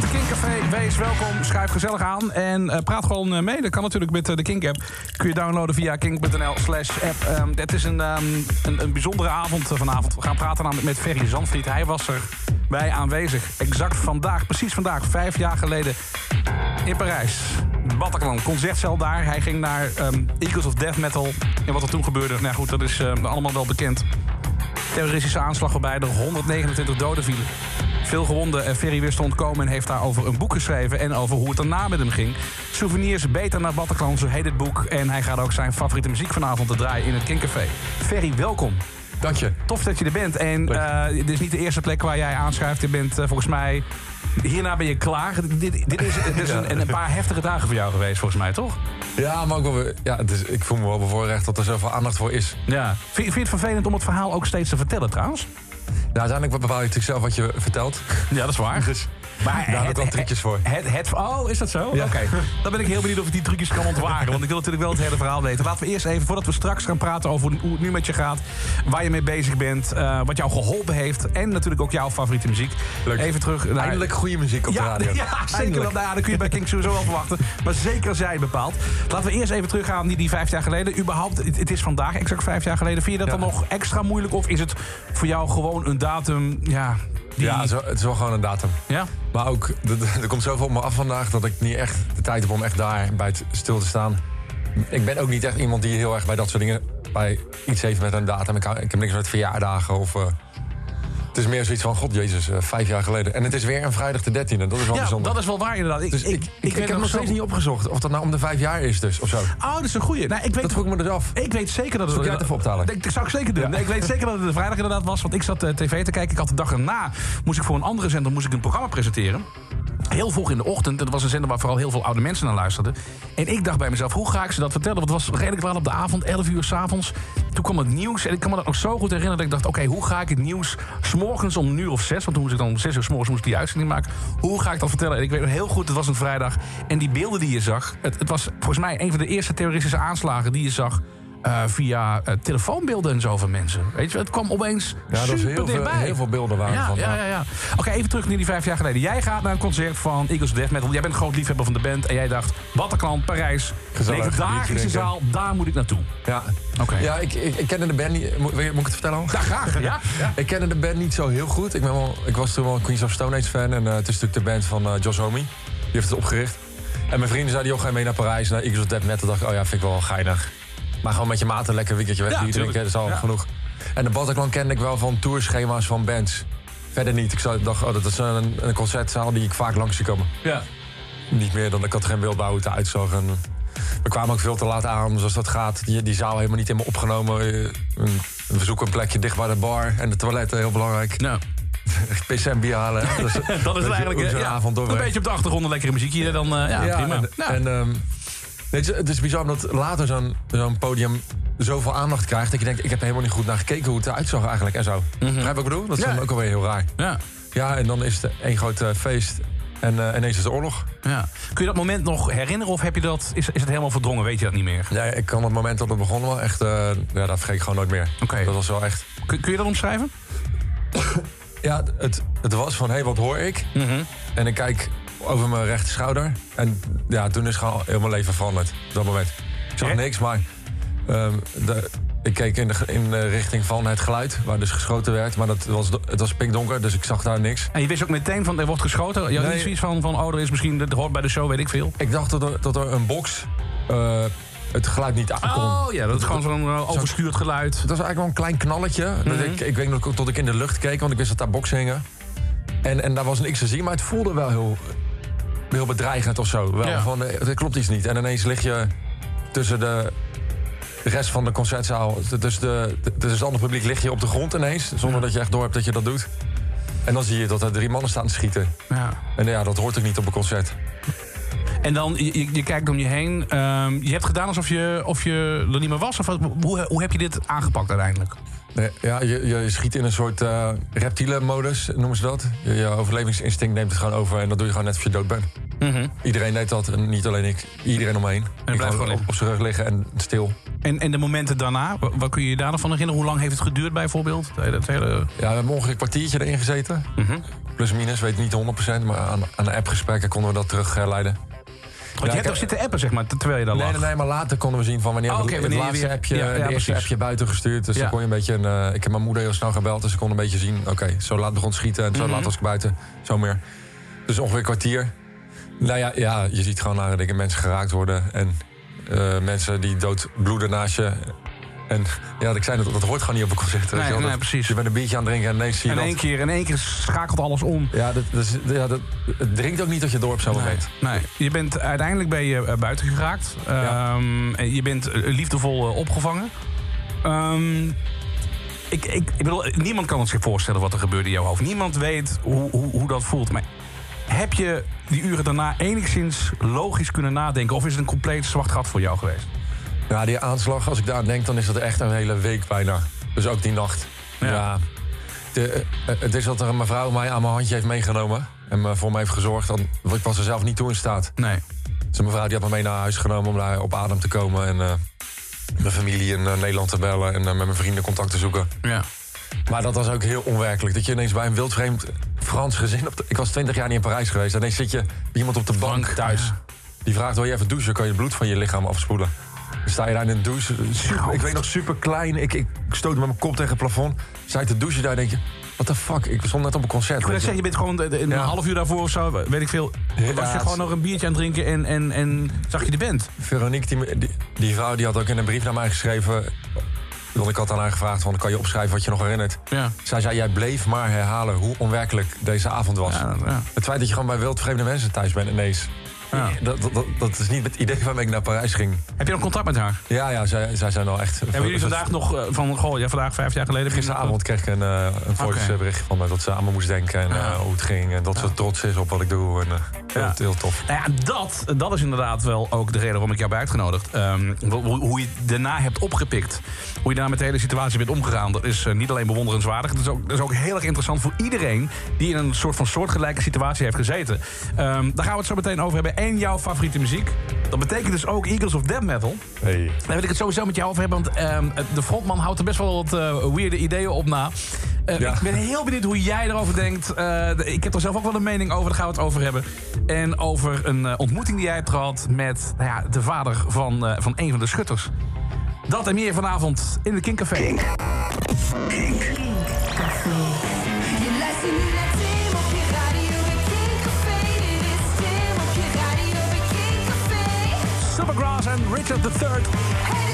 Het Kinkcafé, wees welkom, schuif gezellig aan en uh, praat gewoon uh, mee. Dat kan natuurlijk met uh, de Kink-app. Kun je downloaden via kink.nl slash app. Um, het is een, um, een, een, bijzondere avond vanavond. We gaan praten met Ferry Zandvliet. Hij was er bij aanwezig. Exact vandaag, precies vandaag, vijf jaar geleden in Parijs. Bataclan, concertcel daar. Hij ging naar um, Eagles of Death Metal. En wat er toen gebeurde, nou goed, dat is allemaal wel bekend. Terroristische aanslag waarbij er 129 doden vielen. Veel gewonden. En Ferry wist te ontkomen en heeft daarover een boek geschreven... en over hoe het daarna met hem ging. Souvenirs beter naar Bataclan, zo heet het boek. En hij gaat ook zijn favoriete muziek vanavond te draaien in het Kinkcafé. Ferry, welkom. Dank je. Tof dat je er bent. En uh, dit is niet de eerste plek waar jij aanschuift. Je bent uh, volgens mij... Hierna ben je klaar. Dit, dit is, dit is een, een, paar heftige dagen voor jou geweest, volgens mij, toch? Ja, maar ook wel, ja, het is, ik voel me wel bevoorrecht dat er zoveel aandacht voor is. Ja. Vind, vind je het vervelend om het verhaal ook steeds te vertellen, trouwens? Nou, uiteindelijk bepaal je natuurlijk zelf wat je vertelt. Ja, dat is waar. Dus maar daar heb ik wel trucjes voor. Het, het, oh, is dat zo? Oké. Okay. Dan ben ik heel benieuwd of ik die trucjes kan ontwaren. Want ik wil natuurlijk wel het hele verhaal weten. Laten we eerst even, voordat we straks gaan praten over hoe het nu met je gaat... waar je mee bezig bent, uh, wat jou geholpen heeft... en natuurlijk ook jouw favoriete muziek. Leuk. Even terug naar... Eindelijk goede muziek op ja, de radio. Ja, zeker. Nou, dat kun je bij King sowieso wel verwachten. Maar zeker het bepaalt. Laten we eerst even teruggaan die, die vijf jaar geleden. Überhaupt, het, het is vandaag exact vijf jaar geleden. Vind je dat ja. dan nog extra moeilijk? Of is het voor jou gewoon een datum... Ja, die... Ja, het is wel gewoon een datum. Ja? Maar ook, er komt zoveel op me af vandaag dat ik niet echt de tijd heb om echt daar bij het stil te staan. Ik ben ook niet echt iemand die heel erg bij dat soort dingen bij iets heeft met een datum. Ik, ik heb niks met verjaardagen of. Uh, het is meer zoiets van, god jezus, uh, vijf jaar geleden. En het is weer een vrijdag de 13e. Dat is wel ja, bijzonder. dat is wel waar inderdaad. Ik, dus ik, ik, ik, ik heb nog steeds niet opgezocht of dat nou om de vijf jaar is dus, of zo. Oh, dat is een goeie. Nou, ik weet, dat vroeg ik me dus af. Ik weet zeker dat het... Zal jij het even optalen? Dat zou ik zeker doen. Ja. Nee, ik weet zeker dat het de vrijdag inderdaad was. Want ik zat uh, tv te kijken. Ik had de dag erna, moest ik voor een andere zender moest ik een programma presenteren. Heel vroeg in de ochtend. En dat was een zender waar vooral heel veel oude mensen naar luisterden. En ik dacht bij mezelf, hoe ga ik ze dat vertellen? Want het was redelijk laat op de avond, 11 uur s'avonds. Toen kwam het nieuws. En ik kan me dat nog zo goed herinneren. Dat ik dacht, oké, hoe ga ik het nieuws... s'morgens om uur of zes... want toen moest ik dan om zes uur s'morgens moest die uitzending maken. Hoe ga ik dat vertellen? En ik weet heel goed, het was een vrijdag. En die beelden die je zag... Het, het was volgens mij een van de eerste terroristische aanslagen die je zag... Uh, via uh, telefoonbeelden en zo van mensen. Weet je, het kwam opeens ja, dat super heel dichtbij. Veel, heel veel beelden waren ja, van. Ja, ja, ja. Oké, okay, even terug naar die vijf jaar geleden. Jij gaat naar een concert van Eagles of Death Metal. Jij bent een groot liefhebber van de band. En jij dacht, Bataclan, Parijs. Legendarische zaal, daar moet ik naartoe. Ja, okay. ja ik, ik, ik kende de band niet. Moet, moet ik het vertellen? Ja, graag. Ja? ja. ik kende de band niet zo heel goed. Ik, ben wel, ik was toen wel een Queens of Stone Age fan. En uh, het is natuurlijk de band van Josh Homme. Die heeft het opgericht. En mijn vrienden zeiden, joh, ga je mee naar Parijs, naar Eagles of Death Metal. dacht ik, oh ja, vind ik wel geinig. Maar gewoon met je maat een lekker weekendje weg ja, drinken, dat is al ja. genoeg. En de Bataclan kende ik wel van tourschema's van bands. Verder niet. Ik dacht, oh, dat is een, een concertzaal die ik vaak langs zie komen. Ja. Niet meer dan ik had geen beeld bij hoe het eruit zag. En we kwamen ook veel te laat aan, zoals dat gaat. Die, die zaal helemaal niet in me opgenomen. Een, we zoeken een plekje dicht bij de bar en de toiletten, heel belangrijk. Ja. PC en bier halen. Dat is, dat is eigenlijk een ja, avond door. Een beetje op de achtergrond een lekkere muziekje. Dan, uh, ja, ja, prima. En, en um, het, is, het is bizar omdat later zo'n zo'n podium zoveel aandacht krijgt... dat je denkt, ik heb er helemaal niet goed naar gekeken hoe het eruit zag eigenlijk en zo. Begrijp wat ik bedoel? Dat is Ja. dan ook alweer heel raar. Ja. Ja, en dan is het één groot eh, feest en eh, ineens is de oorlog. Ja. Kun je dat moment nog herinneren of heb je dat, is, is het helemaal verdrongen? Weet je dat niet meer? Ja, ik kan het moment dat het begon wel echt... eh, ja, dat vergeet ik gewoon nooit meer. Oké. Dat was wel echt... Kun, kun je dat omschrijven? Ja, het, het was van, hé, hey, wat hoor ik? Mhm. En ik kijk over mijn rechter schouder. En ja, toen is gewoon heel mijn leven veranderd. Op dat moment. Ik zag niks, maar ehm, de, ik keek in de, in de richting van het geluid, waar dus geschoten werd. Maar dat was, het was pinkdonker, dus ik zag daar niks. En je wist ook meteen van er wordt geschoten? Je had Nee. niet zoiets van, van oh, er is misschien, dat hoort bij de show, weet ik veel. Ik dacht dat er, dat er een box eh, het geluid niet aankon. Oh ja, dat is gewoon zo'n uh, overstuurd geluid. Het was eigenlijk wel een klein knalletje. dat Mhm. ik, ik weet nog tot ik in de lucht keek, want ik wist dat daar boksen hingen. En, en daar was niks te zien, maar het voelde wel heel, heel bedreigend of zo. Wel Ja. van, eh, er klopt iets niet. En ineens lig je tussen de rest van de concertzaal, tussen, de, tussen het andere publiek, lig je op de grond ineens. Zonder dat je echt door hebt dat je dat doet. En dan zie je dat er drie mannen staan te schieten. Ja. En ja, dat hoort ook niet op een concert. En dan, je, kijkt om je heen. ehm, je hebt gedaan alsof je, of je er niet meer was. Of hoe, hoe heb je dit aangepakt uiteindelijk? Nee, ja, je, je schiet in een soort eh reptiele modus, noemen ze dat. Je, je overlevingsinstinct neemt het gewoon over en dat doe je gewoon net of je dood bent. Iedereen deed dat en niet alleen ik. Iedereen om me heen. Die blijft gewoon op, zijn rug liggen en stil. En, en de momenten daarna, wa- wat kun je je daar nog van herinneren? Hoe lang heeft het geduurd bijvoorbeeld? Het hele. Ja, we hebben ongeveer een kwartiertje erin gezeten. Mhm. Plus minus, weet niet 100%, maar aan, aan de appgesprekken konden we dat terug eh. Want je hebt toch zitten appen, zeg maar, terwijl je daar Nee, lag? nee, nee, maar later konden we zien van wanneer Oh, het laatste appje, ja, ja, eerste appje buiten gestuurd. Dus dan kon je een beetje, een, eh, ik heb mijn moeder heel snel gebeld, dus ik kon een beetje zien, oké, zo laat begon het schieten en zo Mhm. laat was ik buiten, zo meer. Dus ongeveer een kwartier. Nou ja, ja je ziet gewoon naar dingen mensen geraakt worden en eh, mensen die dood bloeden naast je. En ja, ik zei het, dat hoort gewoon niet op een concert. Nee, nee, Dat- precies. Je bent een biertje aan het drinken en ineens zie je In dat. één keer, in één keer schakelt alles om. Ja, dat, dat is, ja dat, het drinkt ook niet tot je dorp zo Nee, nee. Je bent, uiteindelijk ben je eh, buiten geraakt. Ja. Ehm, je bent eh, liefdevol eh, opgevangen. Ehm, ik, ik, ik bedoel, niemand kan zich voorstellen wat er gebeurde in jouw hoofd. Niemand weet hoe, hoe, hoe dat voelt. Maar heb je die uren daarna enigszins logisch kunnen nadenken? Of is het een compleet zwart gat voor jou geweest? Ja, die aanslag, als ik daar aan denk, dan is dat echt een hele week bijna. Dus ook die nacht. Ja. Ja. De, eh, het is dat er een mevrouw mij aan mijn handje heeft meegenomen. En me voor me heeft gezorgd. Dan, want ik was er zelf niet toe in staat. Nee. Dus een mevrouw die had me mee naar huis genomen om daar op adem te komen. En eh, mijn familie in eh, Nederland te bellen. En eh, met mijn vrienden contact te zoeken. Ja. Maar dat was ook heel onwerkelijk. Dat je ineens bij een wildvreemd Frans gezin... Op de- ik was twintig jaar niet in Parijs geweest. En ineens zit je bij iemand op de bank Bank, thuis. ja. Die vraagt, wil je even douchen? Kan je het bloed van je lichaam afspoelen? Sta je daar in een douche. Super, ik weet nog, super klein. Ik, ik stoot met mijn kop tegen het plafond. Je te douchen daar denk je... What the fuck? Ik stond net op een concert. Ik wil weet je. zeggen, je bent gewoon een Ja. half uur daarvoor of zo, weet ik veel. Ja, was je gewoon nog een biertje aan het drinken en, en, en zag je de band? Veronique, die, die, die vrouw, die had ook in een brief naar mij geschreven... Want ik had aan haar gevraagd, van, kan je opschrijven wat je nog herinnert? Ja. Zij zei, jij bleef maar herhalen hoe onwerkelijk deze avond was. Ja, ja. Het feit dat je gewoon bij wildvreemde mensen thuis bent ineens... Ja. Dat, dat, dat, is niet het idee waarmee ik naar Parijs ging. Heb je nog contact met haar? Ja, ja, zij, zij zijn al echt... Hebben jullie vandaag nog eh, van, goh, ja, vandaag vijf jaar geleden... Gisteravond kreeg ik een, eh een voice Oké. bericht van me dat ze aan me moest denken en Ja. eh, hoe het ging. En dat ze trots is op wat ik doe. En, eh, Ja. heel tof. Nou ja, dat, dat is inderdaad wel ook de reden waarom ik jou heb uitgenodigd. Ehm, hoe, hoe je daarna hebt opgepikt. Hoe je daar met de hele situatie bent omgegaan. Dat is eh, niet alleen bewonderenswaardig. Dat is, ook, dat is ook heel erg interessant voor iedereen... die in een soort van soortgelijke situatie heeft gezeten. Ehm, daar gaan we het zo meteen over hebben. En jouw favoriete muziek. Dat betekent dus ook Eagles of Death Metal. Hey. Daar wil ik het sowieso met jou over hebben. Want ehm, de frontman houdt er best wel wat eh weirde ideeën op na. Eh, Ja. Ik ben heel benieuwd hoe jij erover denkt. Eh, ik heb er zelf ook wel een mening over. Daar gaan we het over hebben. En over een eh, ontmoeting die jij hebt gehad met nou ja, de vader van, eh, van een van de schutters. Dat en meer vanavond in de Kinkcafé. Radio bij Kinkcafé. Supergrass en Richard III.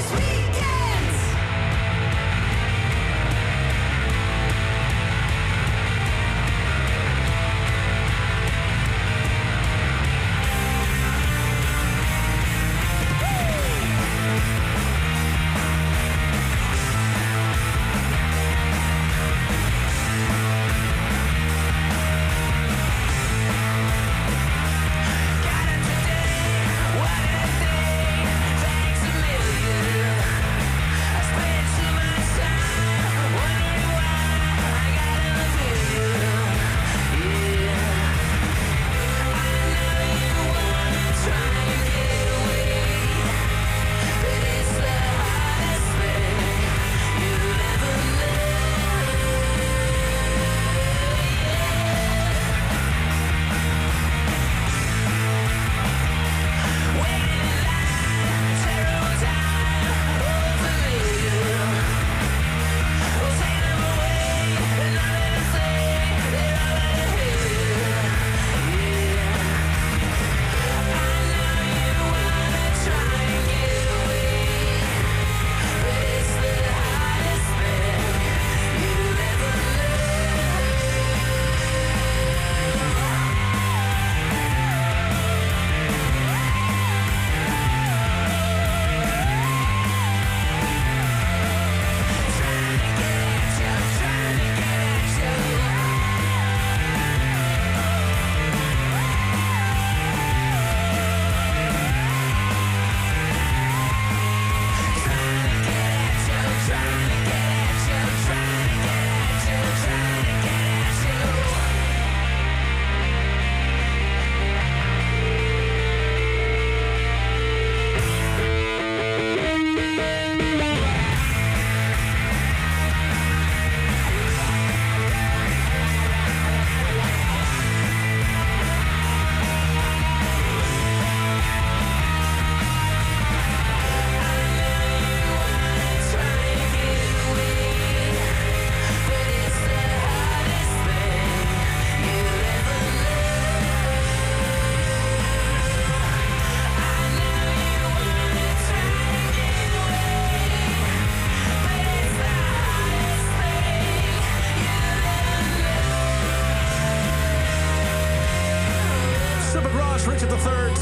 Third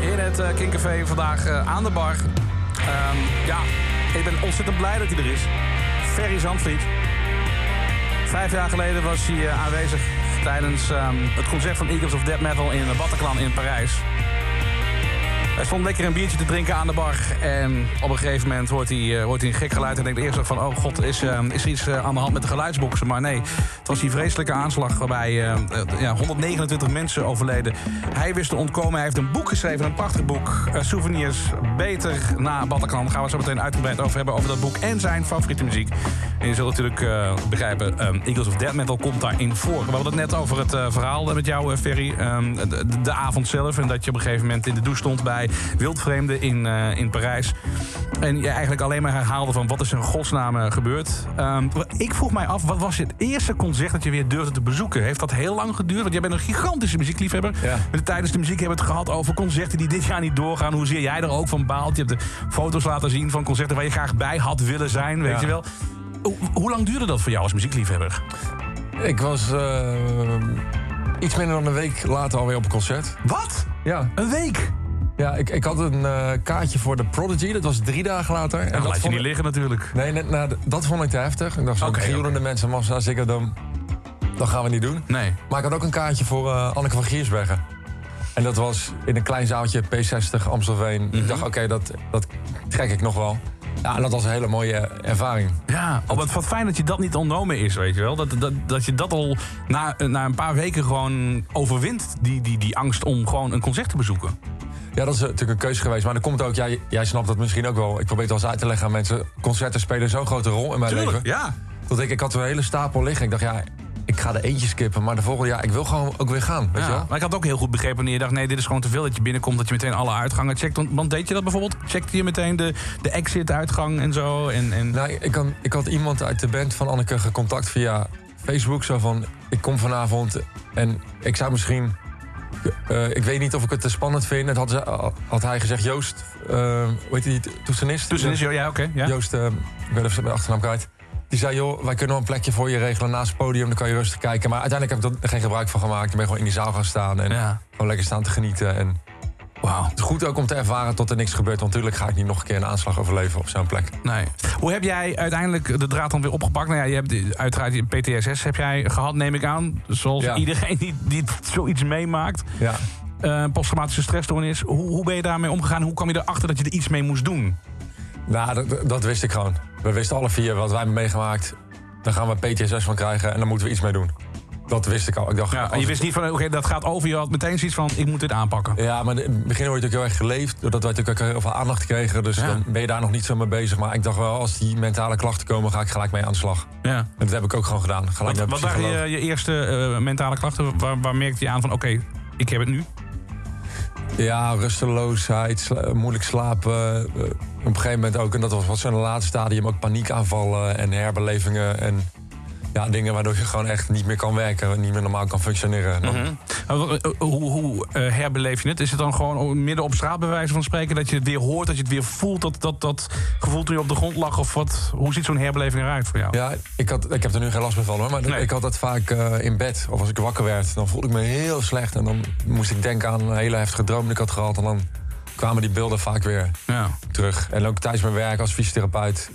in het uh, Kinkcafé vandaag uh, aan de bar. Um, ja, ik ben ontzettend blij dat hij er is. Ferry Zandvliet. Vijf jaar geleden was hij uh, aanwezig tijdens um, het concert van Eagles of Death Metal in Bataclan in Parijs. Hij stond lekker een biertje te drinken aan de bar. En op een gegeven moment hoort hij, uh, hoort hij een gek geluid. En denkt eerst van, oh god, is, uh, is er iets uh, aan de hand met de geluidsboxen? Maar nee, het was die vreselijke aanslag waarbij ja, 129 mensen overleden. Hij wist te ontkomen. Hij heeft een boek geschreven, een prachtig boek. Souvenirs, beter na Bataclan. Daar gaan we zo meteen uitgebreid over hebben, over dat boek. En zijn favoriete muziek. En je zult natuurlijk begrijpen, um, Eagles of Death Metal komt daarin voor. We hadden het net over het verhaal met jou, Ferry. Um, de, de, avond zelf. En dat je op een gegeven moment in de douche stond bij wildvreemden in, in Parijs. En je eigenlijk alleen maar herhaalde van wat is er in godsnaam gebeurd. Um, ik vroeg mij af, wat was het eerste concert dat je weer durfde te bezoeken? Heeft dat heel lang geduurd? Want jij bent een gigantische muziekliefhebber. Ja. Tijdens de muziek hebben we het gehad over concerten die dit jaar niet doorgaan. Hoezeer jij er ook van baalt. Je hebt de foto's laten zien van concerten waar je graag bij had willen zijn, weet ja. je wel. Hoe, hoe lang duurde dat voor jou als muziekliefhebber? Ik was uh, iets minder dan een week later alweer op een concert. Wat? Ja. Een week? Ja, ik, ik had een uh, kaartje voor de Prodigy. Dat was drie dagen later. En, en dat laat je niet ik... liggen natuurlijk. Nee, net, nou, dat vond ik te heftig. Ik dacht, zo'n okay, okay. mensen massa, zeker dan... Dat gaan we niet doen. Nee. Maar ik had ook een kaartje voor uh, Anneke van Giersbergen. En dat was in een klein zaaltje, P60, Amstelveen. Mm -hmm. Ik dacht, oké, okay, dat, dat trek ik nog wel. Ja, dat was een hele mooie ervaring. Ja, oh, wat, wat fijn dat je dat niet ontnomen is, weet je wel. Dat, dat, dat je dat al na, na een paar weken gewoon overwint, die, die, die angst om gewoon een concert te bezoeken. Ja, dat is natuurlijk een keuze geweest. Maar dan komt ook, jij, jij snapt dat misschien ook wel. Ik probeer het wel eens uit te leggen aan mensen. Concerten spelen zo'n grote rol in mijn Tuurlijk, leven. ja. Dat ik, ik had een hele stapel liggen. Ik dacht, ja, ik ga er eentje skippen. Maar de volgende jaar, ik wil gewoon ook weer gaan. Weet ja, je wel? Maar ik had ook heel goed begrepen wanneer je dacht... nee, dit is gewoon te veel dat je binnenkomt... dat je meteen alle uitgangen checkt. Want, want deed je dat bijvoorbeeld? Checkte je meteen de, de exit-uitgang en zo? En, en... Nou, ik, kan, ik had iemand uit de band van Anneke gecontact via Facebook. Zo van, ik kom vanavond en ik zou misschien... Uh, ik weet niet of ik het te spannend vind. Dat had, ze, had hij gezegd, Joost, uh, hoe heet die, toetsenist? Toetsenist, ja, ja oké. Okay, ja. Joost, uh, ik ben even achternaam kwijt. Die zei, joh, wij kunnen wel een plekje voor je regelen naast het podium. Dan kan je rustig kijken. Maar uiteindelijk heb ik er geen gebruik van gemaakt. Ik ben gewoon in die zaal gaan staan en ja. gewoon lekker staan te genieten. En Wauw. Het is goed ook om te ervaren tot er niks gebeurt. Want natuurlijk ga ik niet nog een keer een aanslag overleven op zo'n plek. Nee. Hoe heb jij uiteindelijk de draad dan weer opgepakt? Nou ja, je hebt uiteraard je PTSS heb jij gehad, neem ik aan. Zoals ja. iedereen die, die zoiets meemaakt. Ja. Uh, posttraumatische stressstoornis. Hoe, hoe ben je daarmee omgegaan? Hoe kwam je erachter dat je er iets mee moest doen? Nou, dat, dat wist ik gewoon. We wisten alle vier wat wij hebben meegemaakt. Daar gaan we PTSS van krijgen en daar moeten we iets mee doen. Dat wist ik al. Ik dacht, ja, en je wist niet van, oké, okay, dat gaat over. Je had meteen zoiets van, ik moet dit aanpakken. Ja, maar in het begin word je natuurlijk heel erg geleefd. Doordat wij natuurlijk ook heel veel aandacht kregen. Dus ja. dan ben je daar nog niet zo mee bezig. Maar ik dacht wel, als die mentale klachten komen, ga ik gelijk mee aan de slag. Ja. En dat heb ik ook gewoon gedaan. Gelijk wat wat waren je, je eerste uh, mentale klachten? Waar, waar merkte je aan van, oké, okay, ik heb het nu? Ja, rusteloosheid, sla moeilijk slapen. Uh, op een gegeven moment ook, en dat was een laatste stadium, ook paniekaanvallen en herbelevingen. En ja, dingen waardoor je gewoon echt niet meer kan werken, niet meer normaal kan functioneren. Mm -hmm. Hoe, hoe uh, herbeleef je het? Is het dan gewoon midden op straat bij wijze van spreken dat je het weer hoort, dat je het weer voelt, dat, dat, dat gevoel toen je op de grond lag? Of wat, hoe ziet zo'n herbeleving eruit voor jou? Ja, ik, had, ik heb er nu geen last meer van hoor, maar nee. ik had dat vaak uh, in bed. Of als ik wakker werd, dan voelde ik me heel slecht. En dan moest ik denken aan een hele heftige droom die ik had gehad. En dan kwamen die beelden vaak weer ja. terug. En ook tijdens mijn werk als fysiotherapeut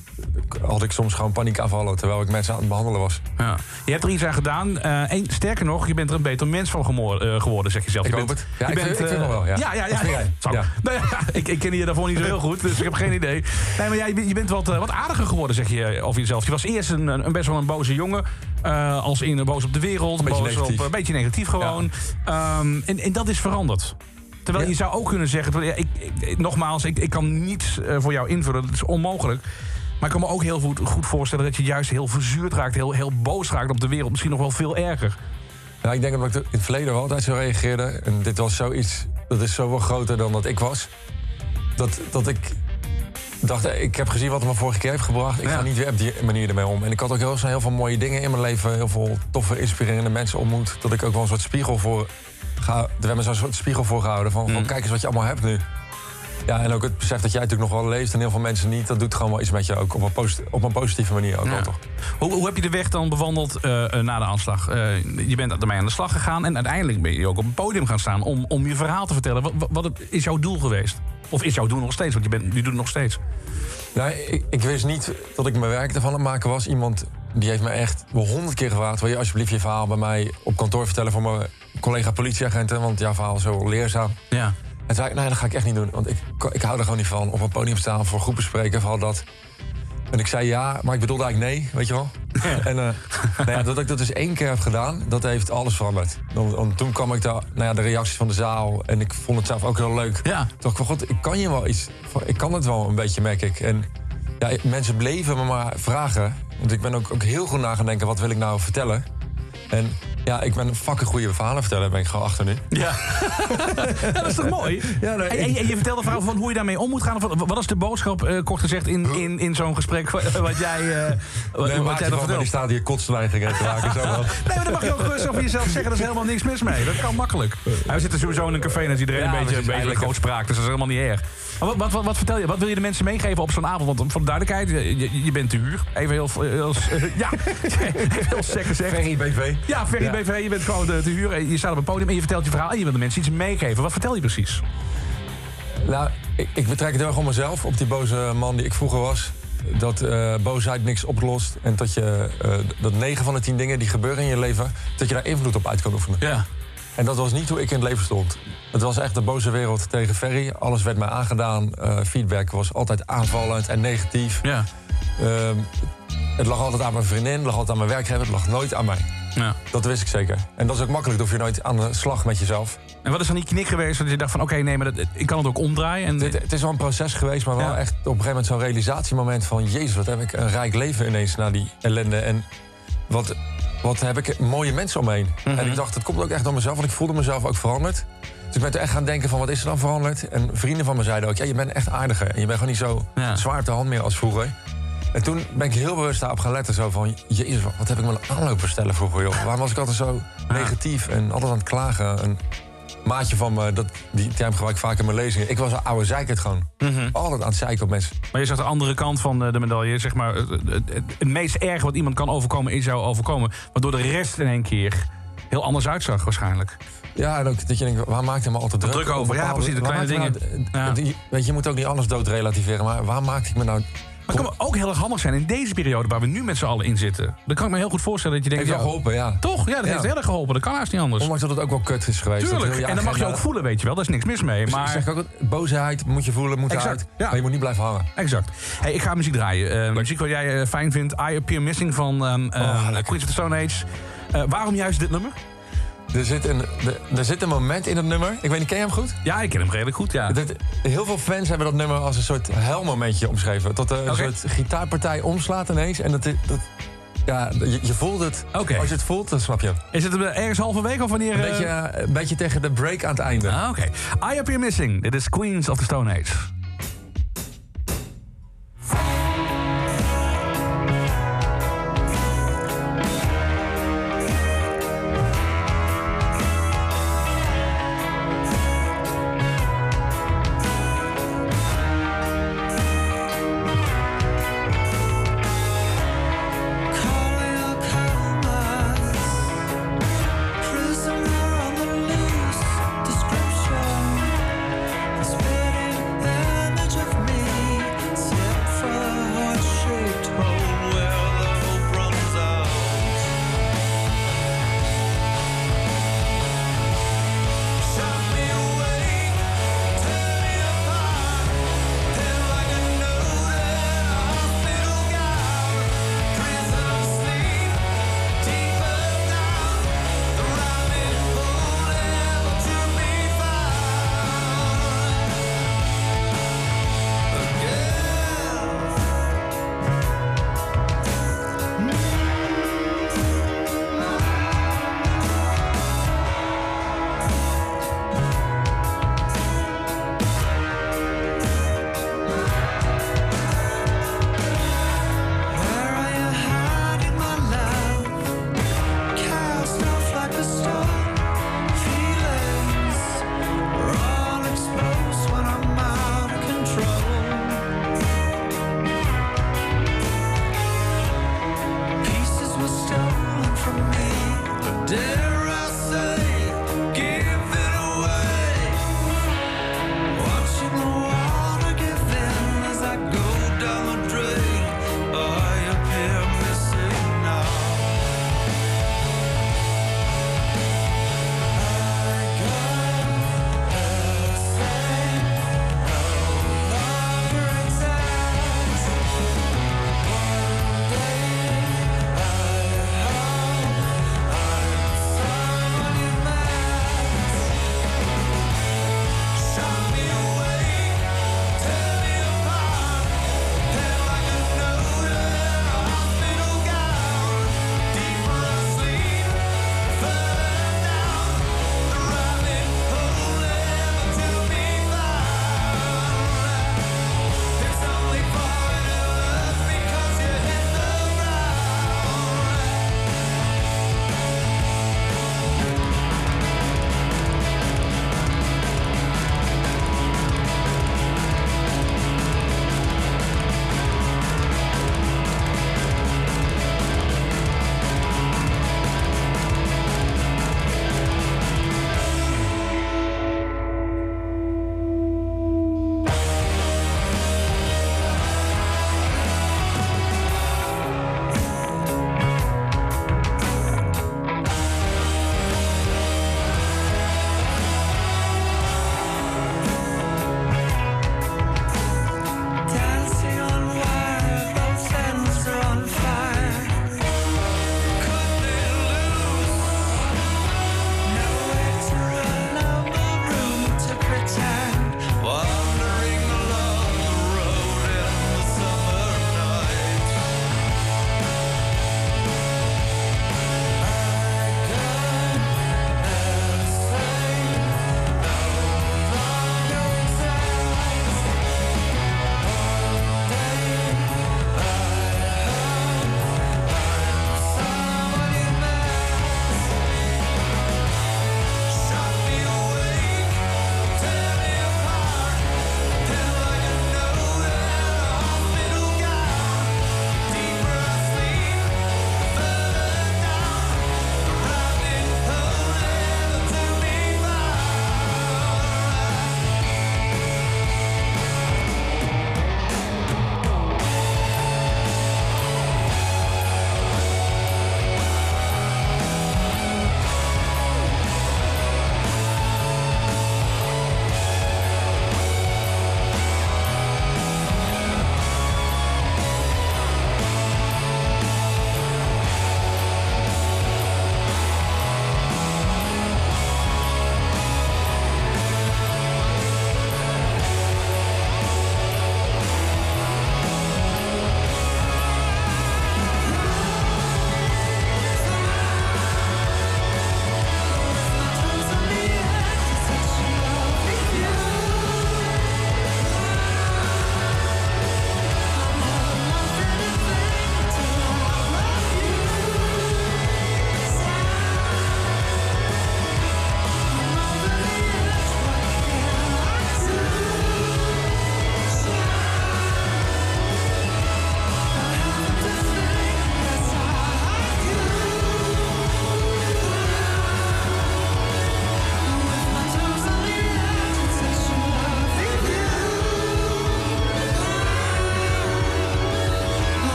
had ik soms gewoon paniekaanvallen terwijl ik mensen aan het behandelen was. Ja. Je hebt er iets aan gedaan. Uh, en, sterker nog, je bent er een beter mens van uh, geworden, zeg je zelf. Ik je hoop bent, het. Ja, je ik, bent, vind, ik uh, nog wel. Ja, ja, ja. ja, ja. ja. Nou, ja ik, ik ken je daarvoor niet zo heel goed, dus ik heb geen idee. Nee, maar jij, je bent wat, wat aardiger geworden, zeg je over jezelf. Je was eerst een, een best wel een boze jongen. als in boos op de wereld. Een beetje boos negatief. Op, een beetje negatief gewoon. Um, en, en dat is veranderd. Terwijl ja. je zou ook kunnen zeggen... Ik, ik, nogmaals, ik, ik kan niets uh, voor jou invullen. Dat is onmogelijk. Maar ik kan me ook heel goed, goed voorstellen... dat je juist heel verzuurd raakt, heel, heel boos raakt op de wereld. Misschien nog wel veel erger. Nou, ik denk dat ik in het verleden wel altijd zo reageerde. En dit was zoiets... dat is zoveel groter dan dat ik was. Dat, dat ik dacht, ik heb gezien wat het me vorige keer heeft gebracht. Ik ja. ga niet weer op die manier ermee om. En ik had ook heel, heel veel mooie dingen in mijn leven. Heel veel toffe, inspirerende mensen ontmoet. Dat ik ook wel een soort spiegel voor... Ga, we hebben zo'n soort spiegel voor gehouden. Van, mm. van kijk eens wat je allemaal hebt nu. Ja, en ook het besef dat jij natuurlijk nog wel leeft en heel veel mensen niet. Dat doet gewoon wel iets met je ook op een, posit- op een positieve manier ook Ja. wel toch. Hoe, hoe heb je de weg dan bewandeld eh, eh, na de aanslag? Eh, je bent ermee aan de slag gegaan en uiteindelijk ben je ook op een podium gaan staan om, om je verhaal te vertellen. Wat is jouw doel geweest? Of is jouw doel nog steeds? Want je, bent, je doet het nog steeds. Nou, ik, ik wist niet dat ik mijn werk ervan aan het maken was. Iemand die heeft me echt wel honderd keer gevraagd... wil je alsjeblieft je verhaal bij mij op kantoor vertellen... voor mijn collega politieagenten, want jouw verhaal is zo leerzaam. Ja. En toen zei ik, nee, dat ga ik echt niet doen. Want ik, ik hou er gewoon niet van. Op een podium staan, voor groepen spreken, vooral dat. En ik zei ja, maar ik bedoelde eigenlijk nee, weet je wel. en eh, nou ja, dat ik dat dus één keer heb gedaan, dat heeft alles veranderd. Dan, dan- toen kwam ik daar, nou ja, de reacties van de zaal... en ik vond het zelf ook heel leuk. Ja. Toen dacht ik van, god, ik kan je wel iets... Ik kan het wel een beetje, merk ik. En ja, mensen bleven me maar vragen. Want ik ben ook, ook heel goed na gaan denken, wat wil ik nou vertellen? En ja, ik ben een fucking goede verhalen vertellen, ben ik gewoon achter nu. Ja. Ja, dat is toch mooi? Ja, nee, en, en, en je vertelde vooral van hoe je daarmee om moet gaan. Of Wat is de boodschap, eh, kort gezegd, in, in, in zo'n gesprek wat jij, eh, wat, Nee, wat maak jij dan maar vertelt? die staat hier kotsneigingen te maken. Zo. Nee, maar dan mag je ook gerust over jezelf zeggen. Er is helemaal niks mis mee. Dat kan makkelijk. Ja, we zitten sowieso in een café en is iedereen Ja, een beetje, een beetje eigenlijk- grootspraak. Dus dat is helemaal niet erg. Maar wat, wat, wat, wat vertel je? Wat wil je de mensen meegeven op zo'n avond? Want voor de duidelijkheid, je, je- je bent te huur. Even heel... heel ja, even heel sec gezegd. Ferry BV. Ja, Ferry Ja. BV, je bent gewoon eh, te huur. en Je staat op een podium en je vertelt je verhaal. En je wil de mensen iets meegeven. Wat vertel je precies? Nou, ik, ik betrek het heel erg op mezelf, op die boze man die ik vroeger was. Dat eh, boosheid niks oplost. En dat je eh, dat 9 van de 10 dingen die gebeuren in je leven, dat je daar invloed op uit kan oefenen. Ja. En dat was niet hoe ik in het leven stond. Het was echt de boze wereld tegen Ferry. Alles werd mij aangedaan. Eh, feedback was altijd aanvallend en negatief. Ja. Ehm, het lag altijd aan mijn vriendin, het lag altijd aan mijn werkgever, het lag nooit aan mij. Ja. Dat wist ik zeker. En dat is ook makkelijk, dan hoef je nooit aan de slag met jezelf. En wat is dan die knik geweest dat je dacht van... oké, nee, maar dat, ik kan het ook omdraaien? En, het is wel een proces geweest, maar wel Ja. echt op een gegeven moment zo'n realisatiemoment van... Jezus, wat heb ik een rijk leven ineens na die ellende. En wat, wat heb ik mooie mensen om me heen. Mhm. En ik dacht, dat komt ook echt door mezelf, want ik voelde mezelf ook veranderd. Dus ik ben toen echt gaan denken van, wat is er dan veranderd? En vrienden van me zeiden ook, ja, je bent echt aardiger. En je bent gewoon niet zo Ja. zwaar te hand meer als vroeger. En toen ben ik heel bewust daarop gaan letten. Zo van, jezus, wat- heb ik me aanlopen stellen vroeger, joh. Waarom was ik altijd zo negatief en altijd aan het klagen? Een maatje van me, dat, die term gebruik ik vaak in mijn lezingen. Ik was een oude zeikert gewoon. Mhm. Altijd aan het zeiken op mensen. Maar je zegt de andere kant van eh, de medaille. Zeg maar, het, het, het- het meest erge wat iemand kan overkomen is jou overkomen. Waardoor de rest in één keer heel anders uitzag waarschijnlijk. Ja, en ook dat je denkt, waar maakt hij me altijd druk, Druk over, ja, precies, de kleine maakt dingen. nou- Ja. weet je, je moet ook niet alles dood relativeren, maar waar maak ik me nou... Maar het kan ook heel erg handig zijn in deze periode waar we nu met z'n allen in zitten. Dan kan ik me heel goed voorstellen dat je denkt... Heeft wel geholpen, ja. Toch? Ja, dat heeft heel erg geholpen. Dat kan haast niet anders. Ondanks dat het ook wel kut is geweest. dat Tuurlijk. En dan mag je ook voelen, weet je wel. Daar is niks mis mee. Maar... Zeg ook, boosheid moet je voelen, moet Exact, ja. Maar je moet niet blijven hangen. Exact. Hey, ik ga muziek draaien. Eh, muziek wat jij eh, fijn vindt. I Appear Missing van ehm Oh, lekker. Queens of the Stone Age. Eh, waarom juist dit nummer? Er zit, een, er, er zit een moment in het nummer. Ik weet niet, ken je hem goed? Ja, ik ken hem redelijk goed, ja. Dat, heel veel fans hebben dat nummer als een soort helmomentje omschreven. Tot een soort gitaarpartij omslaat ineens. En dat, dat, ja, je, je voelt het. Als je het voelt, dan snap je. Is het eh, ergens halverwege of wanneer... Een eh, beetje, eh, een beetje tegen de break aan het einde. Ah, oké. I Appear Missing. Dit is Queens of the Stone Age.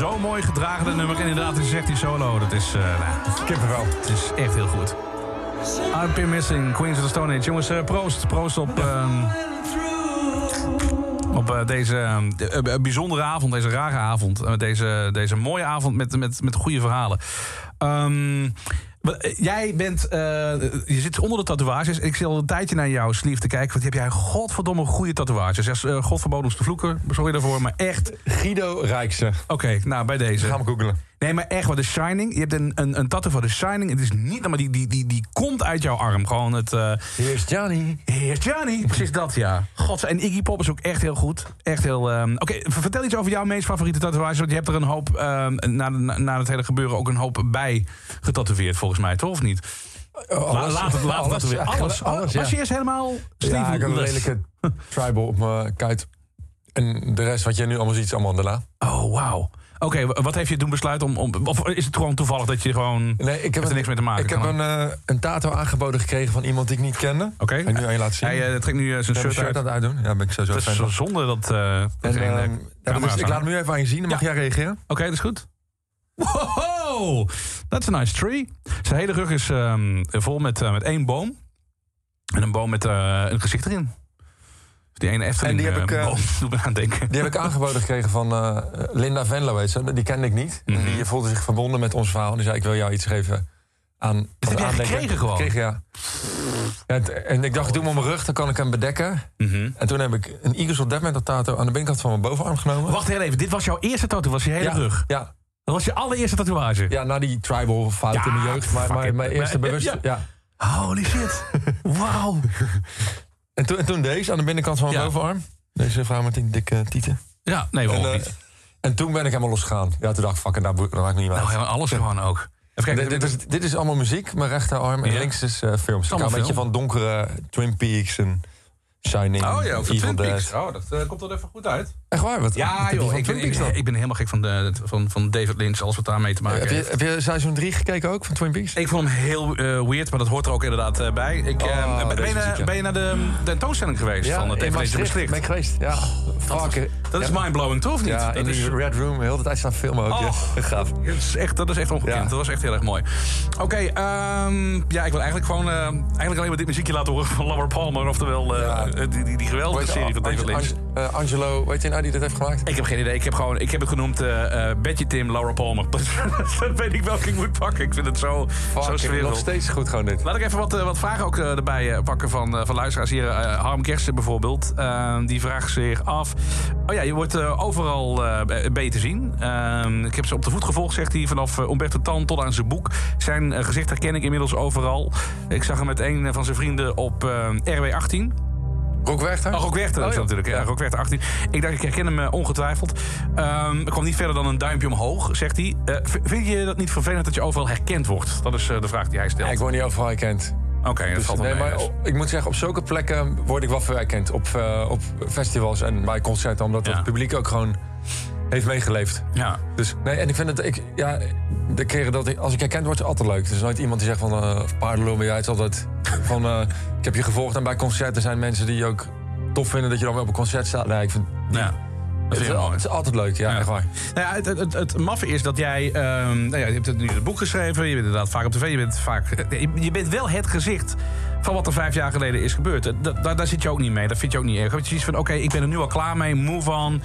Dat nummer. En inderdaad, is echt die solo. Dat is, eh nou, Kippenvel. het is echt heel goed. I've been missing Queens of the Stone Age. Jongens, eh, proost. Proost op, ehm, op eh, deze ehm, de- eh, bijzondere avond, deze rare avond. Deze, deze mooie avond met, met, met goede verhalen. Ehm, eh, jij bent, eh, je zit onder de tatoeages. Ik zit al een tijdje naar jouw sleeve te kijken. Want heb jij godverdomme goede tatoeages. Ja, uh, God verboden ons te vloeken. Sorry daarvoor, maar echt. Guido Rijkse. Oké, nou bij deze. Gaan we googelen. Nee, maar echt, wat The Shining. Je hebt een, een, een tattoo van The Shining. Het is niet, maar die, die, die, die komt uit jouw arm. Gewoon het. Hier is Johnny. Heer Johnny. Precies dat, ja. God, en Iggy Pop is ook echt heel goed. Echt heel. ehm, Oké, vertel iets over jouw meest favoriete tatoeage. Want je hebt er een hoop, ehm, na, na, na het hele gebeuren, ook een hoop bij getatoeëerd, volgens mij, toch? Of niet? La- Alles. laat het, laat Alles, ja. Alles. Alles, ja. Was je eerst helemaal Ja, ik heb een lelijke tribal op mijn kuit. En de rest wat je nu allemaal ziet is allemaal daarna. Oh, wauw. Oké, wat heeft je doen besluiten om, om... Of is het gewoon toevallig dat je gewoon... Nee, ik heb, er niks mee te maken, Ik heb een, eh, een tato aangeboden gekregen van iemand die ik niet kende. Oké. Kan ik nu aan je laten zien? Hij eh, trekt nu eh, zijn shirt uit. aan het uitdoen. Ja, ben ik sowieso Dat is zo zonde dat... eh, dat En, ja, dus ik laat hem nu even aan je zien. Dan mag Ja. jij reageren. Oké, dat is goed. Wow, that's a nice tree. Zijn hele rug is ehm, vol met, met één boom. En een boom met een gezicht erin. Die ene Efteling En die heb eh, ik, eh, me aan denken. Die heb ik aangeboden gekregen van eh, Linda Venlo, weet ze. Die kende ik niet. En die voelde zich verbonden met ons verhaal. En die zei, ik wil jou iets geven aan heb van jij aandenken. gekregen gewoon? Gekregen, ja. ja het- en ik dacht, ik doe hem op mijn rug, dan kan ik hem bedekken. Mhm. En toen heb ik een Eagles of Death Metal tattoo aan de binnenkant van mijn bovenarm genomen. Wacht heel even, dit was jouw eerste tattoo, was je hele ja, rug. Ja, Dat was je allereerste tatoeage. ja, na die tribal fout Ja, in de jeugd. Maar, mijn eerste bewust... ja. Ja. Holy shit. Wauw. En, toen, en toen deze aan de binnenkant van mijn Ja. bovenarm. Deze vrouw met die dikke tieten. Ja, nee, En, waarom eh, niet? en toen ben ik helemaal losgegaan. Ja, toen dacht ik, fuck, it, daar maakt me niet meer Nou, uit. alles gewoon ook. Even kijken, dit, dit, is, dit is allemaal muziek, mijn rechterarm. En Ja. links is eh, films. Ik een beetje van donkere Twin Peaks en Shining. Oh ja, over Twin Peaks. Dead. Oh, dat eh, komt er even goed uit. Echt waar? Wat, Ja, je joh, ik ben, ik, ben helemaal gek van, de, van, van David Lynch, alles wat daarmee te maken heb, je, heeft. heb je seizoen 3 gekeken ook van Twin Peaks? Ik vond hem heel eh, weird, maar dat hoort er ook inderdaad eh, bij. Ik, Oh, ben, deze je, ben je naar de um, tentoonstelling geweest van het David Lynch Maastricht? Ben ik geweest, ja. Fuck. Dat is ja. mindblowing, toch? of Niet? Ja, dat in is, die Red Room, heel de tijd staan filmen ook. Oh. Ja. Gaaf. dat is echt, dat is echt ongekend. Ja. Dat was echt heel erg mooi. Oké, ehm, ja, ik wil eigenlijk gewoon eh, eigenlijk alleen maar dit muziekje laten horen van Laura Palmer. Oftewel die, die, die geweldige je, serie van David Lynch. Ange- Angelo, weet je nou die dat heeft gemaakt? Ik heb geen idee. Ik heb, gewoon, ik heb het genoemd eh Betty Tim, Laura Palmer. dat weet ik welke ik moet pakken. Ik vind het zo, zo Fuck, sfeervol. nog steeds goed gewoon dit. Laat ik even wat, eh, wat vragen ook erbij pakken van, van luisteraars hier. Harm Kersten bijvoorbeeld. Die vraagt zich af. Oh ja, je wordt overal te zien. Eh, ik heb ze op de voet gevolgd, zegt hij. Vanaf Umberto Tan tot aan zijn boek. Zijn gezicht herken ik inmiddels overal. Ik zag hem met een van zijn vrienden op eh, RW18. Rock Werchter? Oh, Rock Werchter Oh, is ja. natuurlijk. Ja, Ja. Rock Werchter 18. Ik dacht, ik herken hem eh, ongetwijfeld. Ehm ik kwam niet verder dan een duimpje omhoog, zegt hij. Eh, vind je dat niet vervelend dat je overal herkend wordt? Dat is eh, de vraag die hij stelt. Ja, ik word niet overal herkend. Oké, dat Dus, nee, mee, maar dus. op- ik moet zeggen, op zulke plekken word ik wel veel herkend. Op, op festivals en bij concerten, omdat Ja. het publiek ook gewoon heeft meegeleefd. Ja. Dus nee, en ik vind het, ik, ja, de keren dat ik, als ik herkend word, is altijd leuk. Er is nooit iemand die zegt van, paardenlul ben jij. Het is altijd van, ik heb je gevolgd. En bij concerten zijn mensen die ook tof vinden dat je dan wel op een concert staat. Nee, ik vind, ja. Dat het, is, het altijd leuk, ja, Ja. echt waar. Nou ja, het, het, het, het maffe is dat jij... ehm, nou ja, je hebt het nu het boek geschreven. Je bent inderdaad vaak op tv. Je bent, vaak, je, je bent wel het gezicht van wat er vijf jaar geleden is gebeurd. Da- da- daar zit je ook niet mee. Dat vind je ook niet erg. Je zoiets van, oké, ik ben er nu al klaar mee. Move on.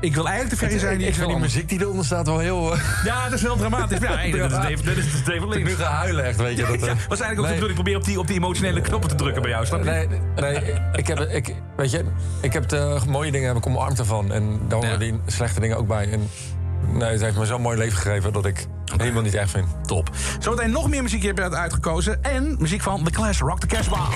Ik wil eigenlijk de versie zijn ik, vind die muziek die eronder staat wel heel... eh, Ja, dat is wel dramatisch. Ja, hey, dat is David, dat is Lynch. nu ga huilen echt, weet je. Dat, eh, Ja, was eigenlijk ook nee. de bedoeling. Ik probeer op die, op die emotionele knoppen te drukken bij jou, snap je? Nee, nee ik heb, ik, weet je, ik heb de mooie dingen heb ik omarmd ervan. En daar horen Ja. die slechte dingen ook bij. En nee, het heeft me zo'n mooi leven gegeven dat ik het helemaal niet erg vind. Top. Zometeen nog meer muziek heb je uitgekozen. En muziek van The Clash, Rock the Casbah.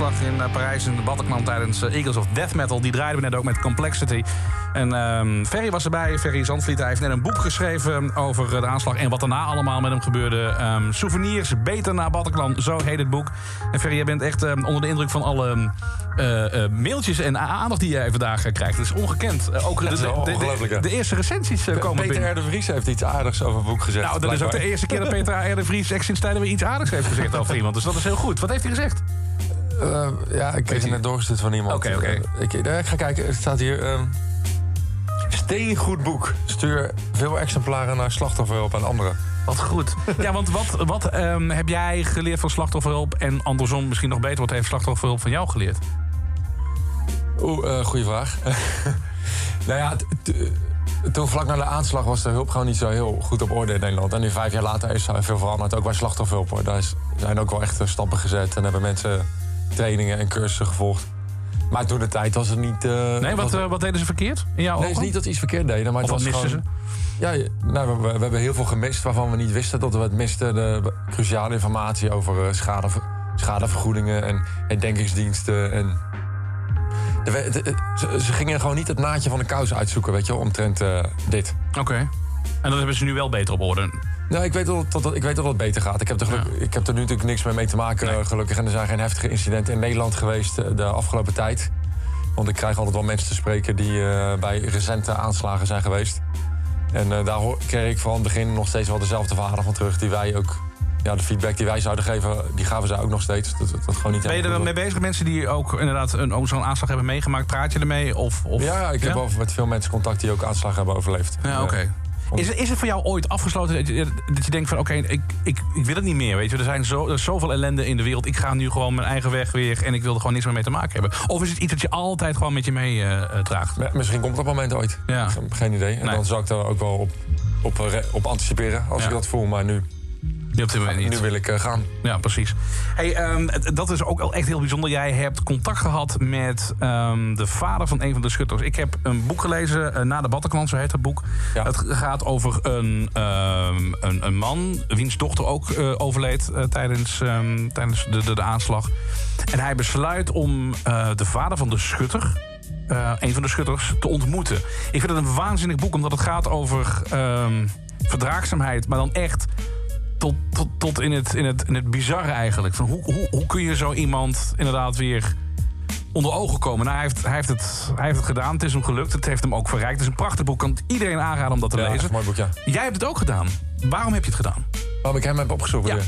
Aanslag in eh, Parijs in de Bataclan tijdens eh, Eagles of Death Metal. Die draaiden we net ook met Complexity. En ehm, Ferry was erbij, Ferry Zandvliet. Hij heeft net een boek geschreven over eh, de aanslag en wat daarna allemaal met hem gebeurde. Ehm, souvenirs, beter naar Bataclan, zo heet het boek. En Ferry, jij bent echt ehm, onder de indruk van alle mailtjes en aandacht die jij vandaag krijgt. Dat is ongekend. Ook de, de, eerste recensies komen Peter binnen. R. de Vries heeft iets aardigs over het boek gezegd. Nou, dat is ook de eerste keer dat Peter R. de Vries echt sinds tijden weer iets aardigs heeft gezegd over iemand. Dus dat is heel goed. Wat heeft hij gezegd? Eh, ja, ik kreeg het net doorgestuurd van iemand. Oké, oké. Eh, ik, ik ga kijken, er staat hier... ehm steengoed boek. Stuur veel exemplaren naar slachtofferhulp en anderen. Wat goed. Ja, want wat, wat ehm, heb jij geleerd van slachtofferhulp? En andersom, misschien nog beter, wat heeft slachtofferhulp van jou geleerd? Oeh, eh goede vraag. nou ja, toen vlak na de aanslag was de hulp gewoon niet zo heel goed op orde in Nederland. En nu vijf jaar later is er veel veranderd, ook bij slachtofferhulp. Hoor. Daar zijn ook wel echt stappen gezet en hebben mensen trainingen en cursussen gevolgd. Maar toen de tijd was het niet... eh, Nee, wat, was- eh, wat deden ze verkeerd in jouw Nee, ogen? is niet dat ze iets verkeerd deden, maar het wat was misten gewoon... ze? Ja, nou, we, we hebben heel veel gemist waarvan we niet wisten dat we het misten. De cruciale informatie over eh, schade, schadevergoedingen en herdenkingsdiensten. En de, we- de- ze, ze gingen gewoon niet het naadje van de kous uitzoeken, weet je, wel, omtrent eh, dit. Oké. En dat hebben ze nu wel beter op orde. Nou, ik weet dat, dat, dat- ik weet dat het beter gaat. Ik heb, er geluk, ik heb er nu natuurlijk niks meer mee te maken, Nee. gelukkig. En er zijn geen heftige incidenten in Nederland geweest eh, de afgelopen tijd. Want ik krijg altijd wel mensen te spreken die eh, bij recente aanslagen zijn geweest. En eh, daar kreeg ik van het begin nog steeds wel dezelfde verhalen van terug. Die wij ook, ja, de feedback die wij zouden geven, die gaven zij ook nog steeds. Dat, dat, dat gewoon niet Ben je er dan mee bezig? Mensen die ook inderdaad een, zo'n aanslag hebben meegemaakt, praat je ermee? Of, of. Ja, ik heb wel met veel mensen contact die ook aanslagen hebben overleefd. Ja, oké. Is, het- is het voor jou ooit afgesloten dat je, dat je denkt van... oké, ik, ik, ik wil het niet meer, weet je. Er, zijn zo, er is zoveel ellende in de wereld. Ik ga nu gewoon mijn eigen weg weer... en ik wil er gewoon niks meer mee te maken hebben. Of is het iets dat je altijd gewoon met je mee eh, draagt? Ja, Misschien komt dat moment ooit. Ja. Geen idee. En Nee. dan zou ik daar ook wel op, op, eh, op anticiperen als Ja. ik dat voel. Maar nu, Die op dit moment niet. nu wil ik eh, gaan. Ja, precies. Hey, ehm, dat is ook wel echt heel bijzonder. Jij hebt contact gehad met ehm, de vader van een van de schutters. Ik heb een boek gelezen, eh, Na de Bataclan, zo heet het boek. Ja. Het gaat over een, ehm, een, een man wiens dochter ook eh, overleed tijdens, ehm, tijdens de, de, de aanslag. En hij besluit om eh, de vader van de schutter... eh, een van de schutters te ontmoeten. Ik vind het een waanzinnig boek, omdat het gaat over ehm, verdraagzaamheid, maar dan echt tot, tot, tot in, het, in, het, in het bizarre eigenlijk. Van hoe, hoe, hoe kun je zo iemand inderdaad weer onder ogen komen? Nou, hij, heeft, hij, heeft het, hij heeft het gedaan, het is hem gelukt, het heeft hem ook verrijkt. Het is een prachtig boek, kan iedereen aanraden om dat te Ja, lezen. een mooi boek, ja. Jij hebt het ook gedaan. Waarom heb je het gedaan? Waarom ik hem heb opgezocht. Ja. Ja.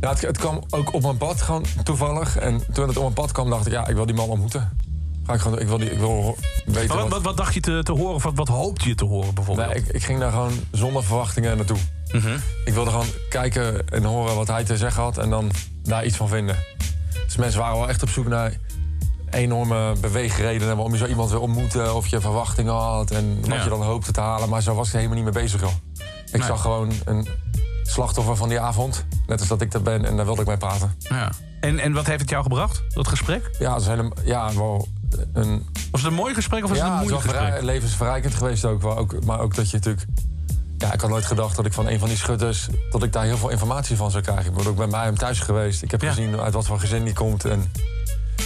Ja, het, het kwam ook op mijn pad, gewoon toevallig. En toen het op mijn pad kwam, dacht ik, ja, ik wil die man ontmoeten. Ga ik, gewoon, ik wil, die, ik wil weten Wat, wat... wat, wat dacht je te, te horen? Of wat, wat hoopte je te horen bijvoorbeeld? Nee, ik, ik ging daar gewoon zonder verwachtingen naartoe. Mhm. Ik wilde gewoon kijken en horen wat hij te zeggen had en dan daar iets van vinden. Dus mensen waren wel echt op zoek naar enorme beweegredenen waarom je zo iemand wil ontmoeten of je verwachtingen had en wat Ja. je dan hoopte te halen. Maar zo was ik er helemaal niet mee bezig, joh. Ik Nee. zag gewoon een slachtoffer van die avond, net als dat ik dat ben, en daar wilde ik mee praten. Ja. En, en wat heeft het jou gebracht, dat gesprek? Ja, het is hele, ja wel een, Was het een mooi gesprek of was ja, het een het is wel moeilijk gesprek? levensverrijkend geweest ook, wel, ook. Maar ook dat je natuurlijk... Ja, ik had nooit gedacht dat ik van een van die schutters... dat ik daar heel veel informatie van zou krijgen. Ik ben ook bij mij hem thuis geweest. Ik heb Ja. gezien uit wat voor gezin die komt. En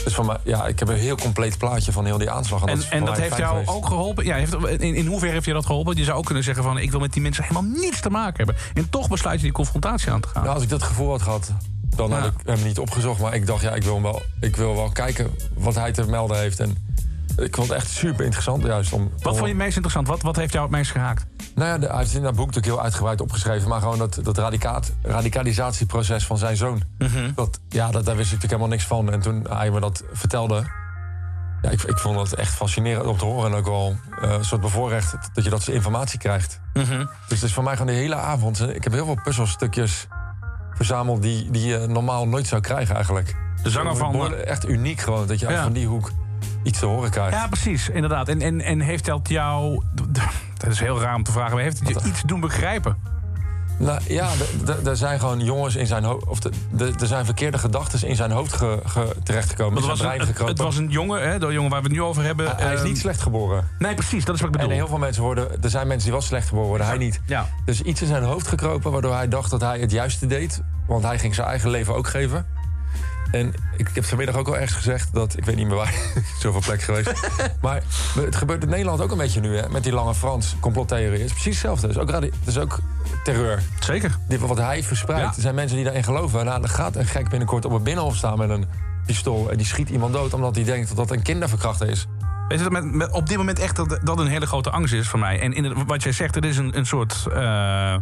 dus van mij, ja, ik heb een heel compleet plaatje van heel die aanslag. En, is voor en dat heeft jou geweest. ook geholpen? Ja, heeft, in, in hoeverre heeft je dat geholpen? Je zou ook kunnen zeggen van... ik wil met die mensen helemaal niets te maken hebben. En toch besluit je die confrontatie aan te gaan. Nou, als ik dat gevoel had gehad, dan Ja. had ik hem niet opgezocht. Maar ik dacht, ja, ik wil, hem wel, ik wil wel kijken wat hij te melden heeft. En ik vond het echt super interessant juist om... Wat vond je het meest interessant? Wat, wat heeft jou het meest geraakt? Nou ja, de- hij heeft in dat boek natuurlijk heel uitgebreid opgeschreven. Maar gewoon dat, dat radicaat, radicalisatieproces van zijn zoon. Mhm. dat, ja, dat, daar wist ik natuurlijk helemaal niks van. En toen hij me dat vertelde... Ja, ik, ik vond het echt fascinerend om te horen. En ook wel eh, een soort bevoorrecht dat je dat soort informatie krijgt. Mhm. Dus het is voor mij gewoon de hele avond... Ik heb heel veel puzzelstukjes verzameld... die, die je normaal nooit zou krijgen eigenlijk. De zanger van... Echt uniek gewoon, dat je Ja. van die hoek iets te horen krijgt. Ja, precies, inderdaad. En, en, en heeft dat jou... Dat is heel raar om te vragen, maar heeft het je iets doen begrijpen? Nou ja, er zijn gewoon jongens in zijn hoofd. Of er zijn verkeerde gedachten in zijn hoofd ge, ge- terechtgekomen. Het, was een, het, gekropen. het was een jongen, hè, de jongen waar we het nu over hebben. hij, hij is ehm, niet slecht geboren. Nee, precies, dat is wat ik En bedoel. heel veel mensen worden. Er zijn mensen die wel slecht geboren worden, hij niet. Ja. Dus iets in zijn hoofd gekropen waardoor hij dacht dat hij het juiste deed. Want hij ging zijn eigen leven ook geven. En ik, ik heb vanmiddag ook al ergens gezegd dat... Ik weet niet meer waar, zoveel plek geweest. maar het gebeurt in Nederland ook een beetje nu, hè. Met die lange Frans complottheorie. Het is precies hetzelfde. Het is ook, radi- het is ook terreur. Zeker. Dit, wat hij verspreidt. Ja. Er zijn mensen die daarin geloven. Nou, er gaat een gek binnenkort op een binnenhof staan met een pistool... en die schiet iemand dood omdat hij denkt dat dat een kinderverkrachter is. Weet je, dat met, met, op dit moment echt dat, dat een hele grote angst is voor mij. En in het- wat jij zegt, het is een, een soort... eh,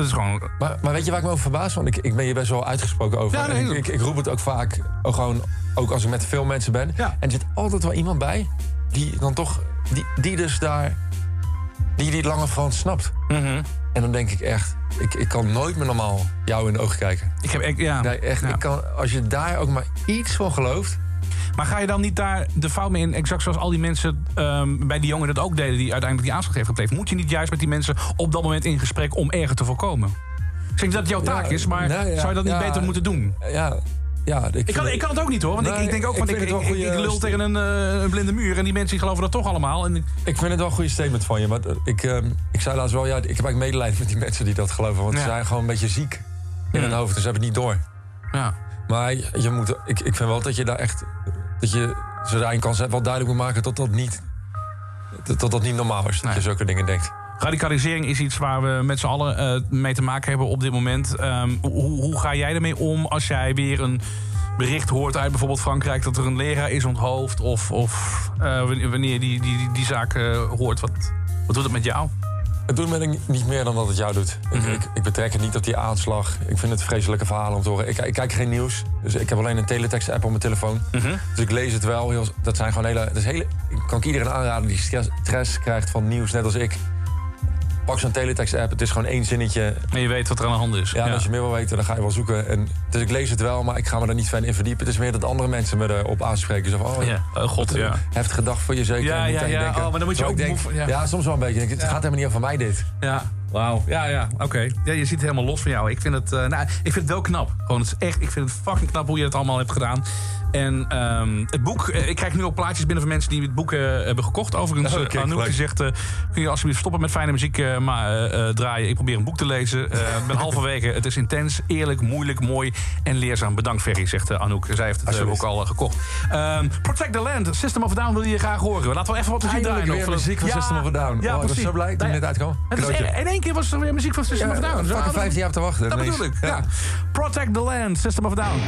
dat is gewoon... Maar, maar weet je waar ik me over verbaas? Want ik, ik ben hier best wel uitgesproken over. Ja, nee, En ik, ik, ik roep het ook vaak, ook, gewoon, ook als ik met veel mensen ben. Ja. En er zit altijd wel iemand bij die dan toch, die, die dus daar, die die lange Frans snapt. Mhm. En dan denk ik echt, ik, ik kan nooit meer normaal jou in de ogen kijken. Ik heb, ik, ja. Nee, echt, Ja. ik kan, als je daar ook maar iets van gelooft. Maar ga je dan niet daar de fout mee in, exact zoals al die mensen ehm, bij die jongen dat ook deden, die uiteindelijk die aanslag heeft gepleegd? Moet je niet juist met die mensen op dat moment in gesprek om erger te voorkomen? Ik zeg niet dat het jouw taak Ja, is, maar ja, zou je dat niet ja. beter moeten doen? Ja, ja, ik, Ik kan, ik kan het ook niet hoor, want ik, ik denk ook van ik, ik, lul tegen een, eh, een blinde muur en die mensen die geloven dat toch allemaal. En, ik- vind het wel een goede statement van je. Maar ik, ehm, ik zei laatst wel, ja, ik heb eigenlijk medelijden met die mensen die dat geloven. Want Ja. ze zijn gewoon een beetje ziek in hun hoofd. Dus ze hebben het niet door. ja. Maar je moet, ik, ik vind wel dat je daar echt. Dat je ze daarin kan wel duidelijk moet maken dat dat niet. Dat dat, dat niet normaal is. Dat je zulke dingen denkt. Radicalisering is iets waar we met z'n allen eh, mee te maken hebben op dit moment. Ehm, hoe, hoe ga jij ermee om als jij weer een bericht hoort uit bijvoorbeeld Frankrijk dat er een leraar is onthoofd? Of, of eh, wanneer wanneer je die, die, die, die zaak eh, hoort, wat, wat doet het met jou? Het doet me niet meer dan dat het jou doet. Ik, ik, ik betrek het niet op die aanslag. Ik vind het vreselijke verhalen om te horen. Ik, ik kijk geen nieuws. Dus ik heb alleen een teletext-app op mijn telefoon. Dus ik lees het wel. Heel, dat zijn gewoon hele, dat is hele. Kan ik iedereen aanraden die stress krijgt van nieuws, net als ik. Pak zo'n teletext-app. Het is gewoon één zinnetje. En je weet wat er aan de hand is. Ja, als je meer wil weten, dan ga je wel zoeken. En, dus ik lees het wel, maar ik ga me er niet verder in verdiepen. Het is meer dat andere mensen me erop aanspreken. Zo van, oh, Ja, oh god, ja. Heftige dag voor je zeker. Ja, ja, ja. denken. Oh, maar dan moet je ook denk, ja. ja. soms wel een beetje. Denk, Het gaat helemaal niet over mij dit. Ja, wauw. Ja, ja, oké. Ja, je ziet het helemaal los van jou. Ik vind het, eh, nou, ik vind het wel knap. Gewoon, het is echt, ik vind het fucking knap hoe je het allemaal hebt gedaan. En ehm, het boek, eh, ik krijg nu ook plaatjes binnen van mensen die het boek eh, hebben gekocht. Overigens, Oh, eh, Anouk die zegt, kun je alsjeblieft stoppen met fijne muziek maar, draaien. Ik probeer een boek te lezen. Ik ben halverwege. Het is intens, eerlijk, moeilijk, mooi en leerzaam. Bedankt Ferry, zegt Anouk. Zij heeft het ook al gekocht. Ehm, Protect the Land, System of a Down wil je graag horen. Laten we even wat muziek draaien. weer muziek van ja, System of a Down. Ja, Oh, ik was zo blij toen dit ja, uitkwam. is Cadeautje. in één keer was er weer muziek van System of a Down. Dat- 15 jaar te wachten. Dat ineens. bedoel ik. Protect the Land, System of a Down.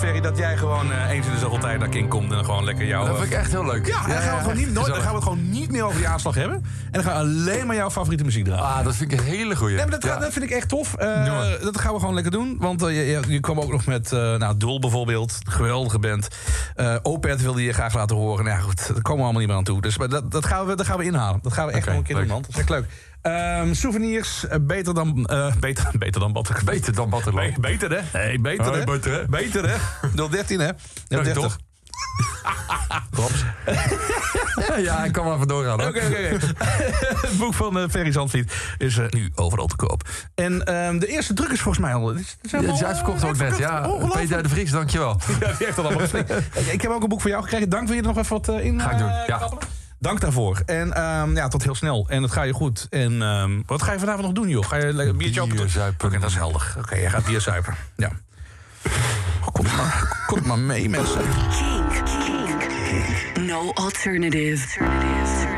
Ferry, dat jij gewoon eh, eens in de zoveel tijd naar King komt en gewoon lekker jou. Dat eh, vind ik echt heel leuk. ja, dan gaan, we gewoon niet, nooit, dan gaan we het gewoon niet meer over die aanslag hebben. En dan gaan we alleen maar jouw favoriete muziek draaien. Ah, dat vind ik een hele goeie. Nee, maar dat, vind ik echt tof. Eh, dat gaan we gewoon lekker doen. Want eh, je, je, je kwam ook nog met uh, nou, Dul bijvoorbeeld. Geweldige band. Eh Opet wilde je graag laten horen. Nou ja, goed, daar komen we allemaal niet meer aan toe. Dus maar dat, dat, gaan we, dat gaan we inhalen. Dat gaan we echt nog een keer leuk. doen, man. Dat is echt leuk. Ehm, souvenirs, eh, beter dan... eh, beter, beter dan Batter. Beter dan Batterland. Be- beter, hè? Nee, beter, Oh, hè? beter, hè? Beter, hè? 013, hè? 030. toch? Klopt. ja, ik kan maar even doorgaan. Oké, oké, oké. Het boek van eh, Ferry Zandvliet is nu overal te koop. En ehm, de eerste druk is volgens mij al... Het is, Ja, het is uitverkocht ook net. Ja. Peter de Vries, dankjewel. Ja, die heeft dat allemaal. Ik heb ook een boek voor jou gekregen. Dank, wil je er nog even wat in Ga ik doen, ja. Dank daarvoor. En ehm, ja, tot heel snel. En het ga je goed. En ehm, wat ga je vanavond nog doen, joh? Ga je lekker biertje Bier open? Oké, dat is helder. Oké, je gaat bier zuipen. Ja. Oh, kom het maar, kom maar mee, mensen. Kink. Kink. No alternative. alternative.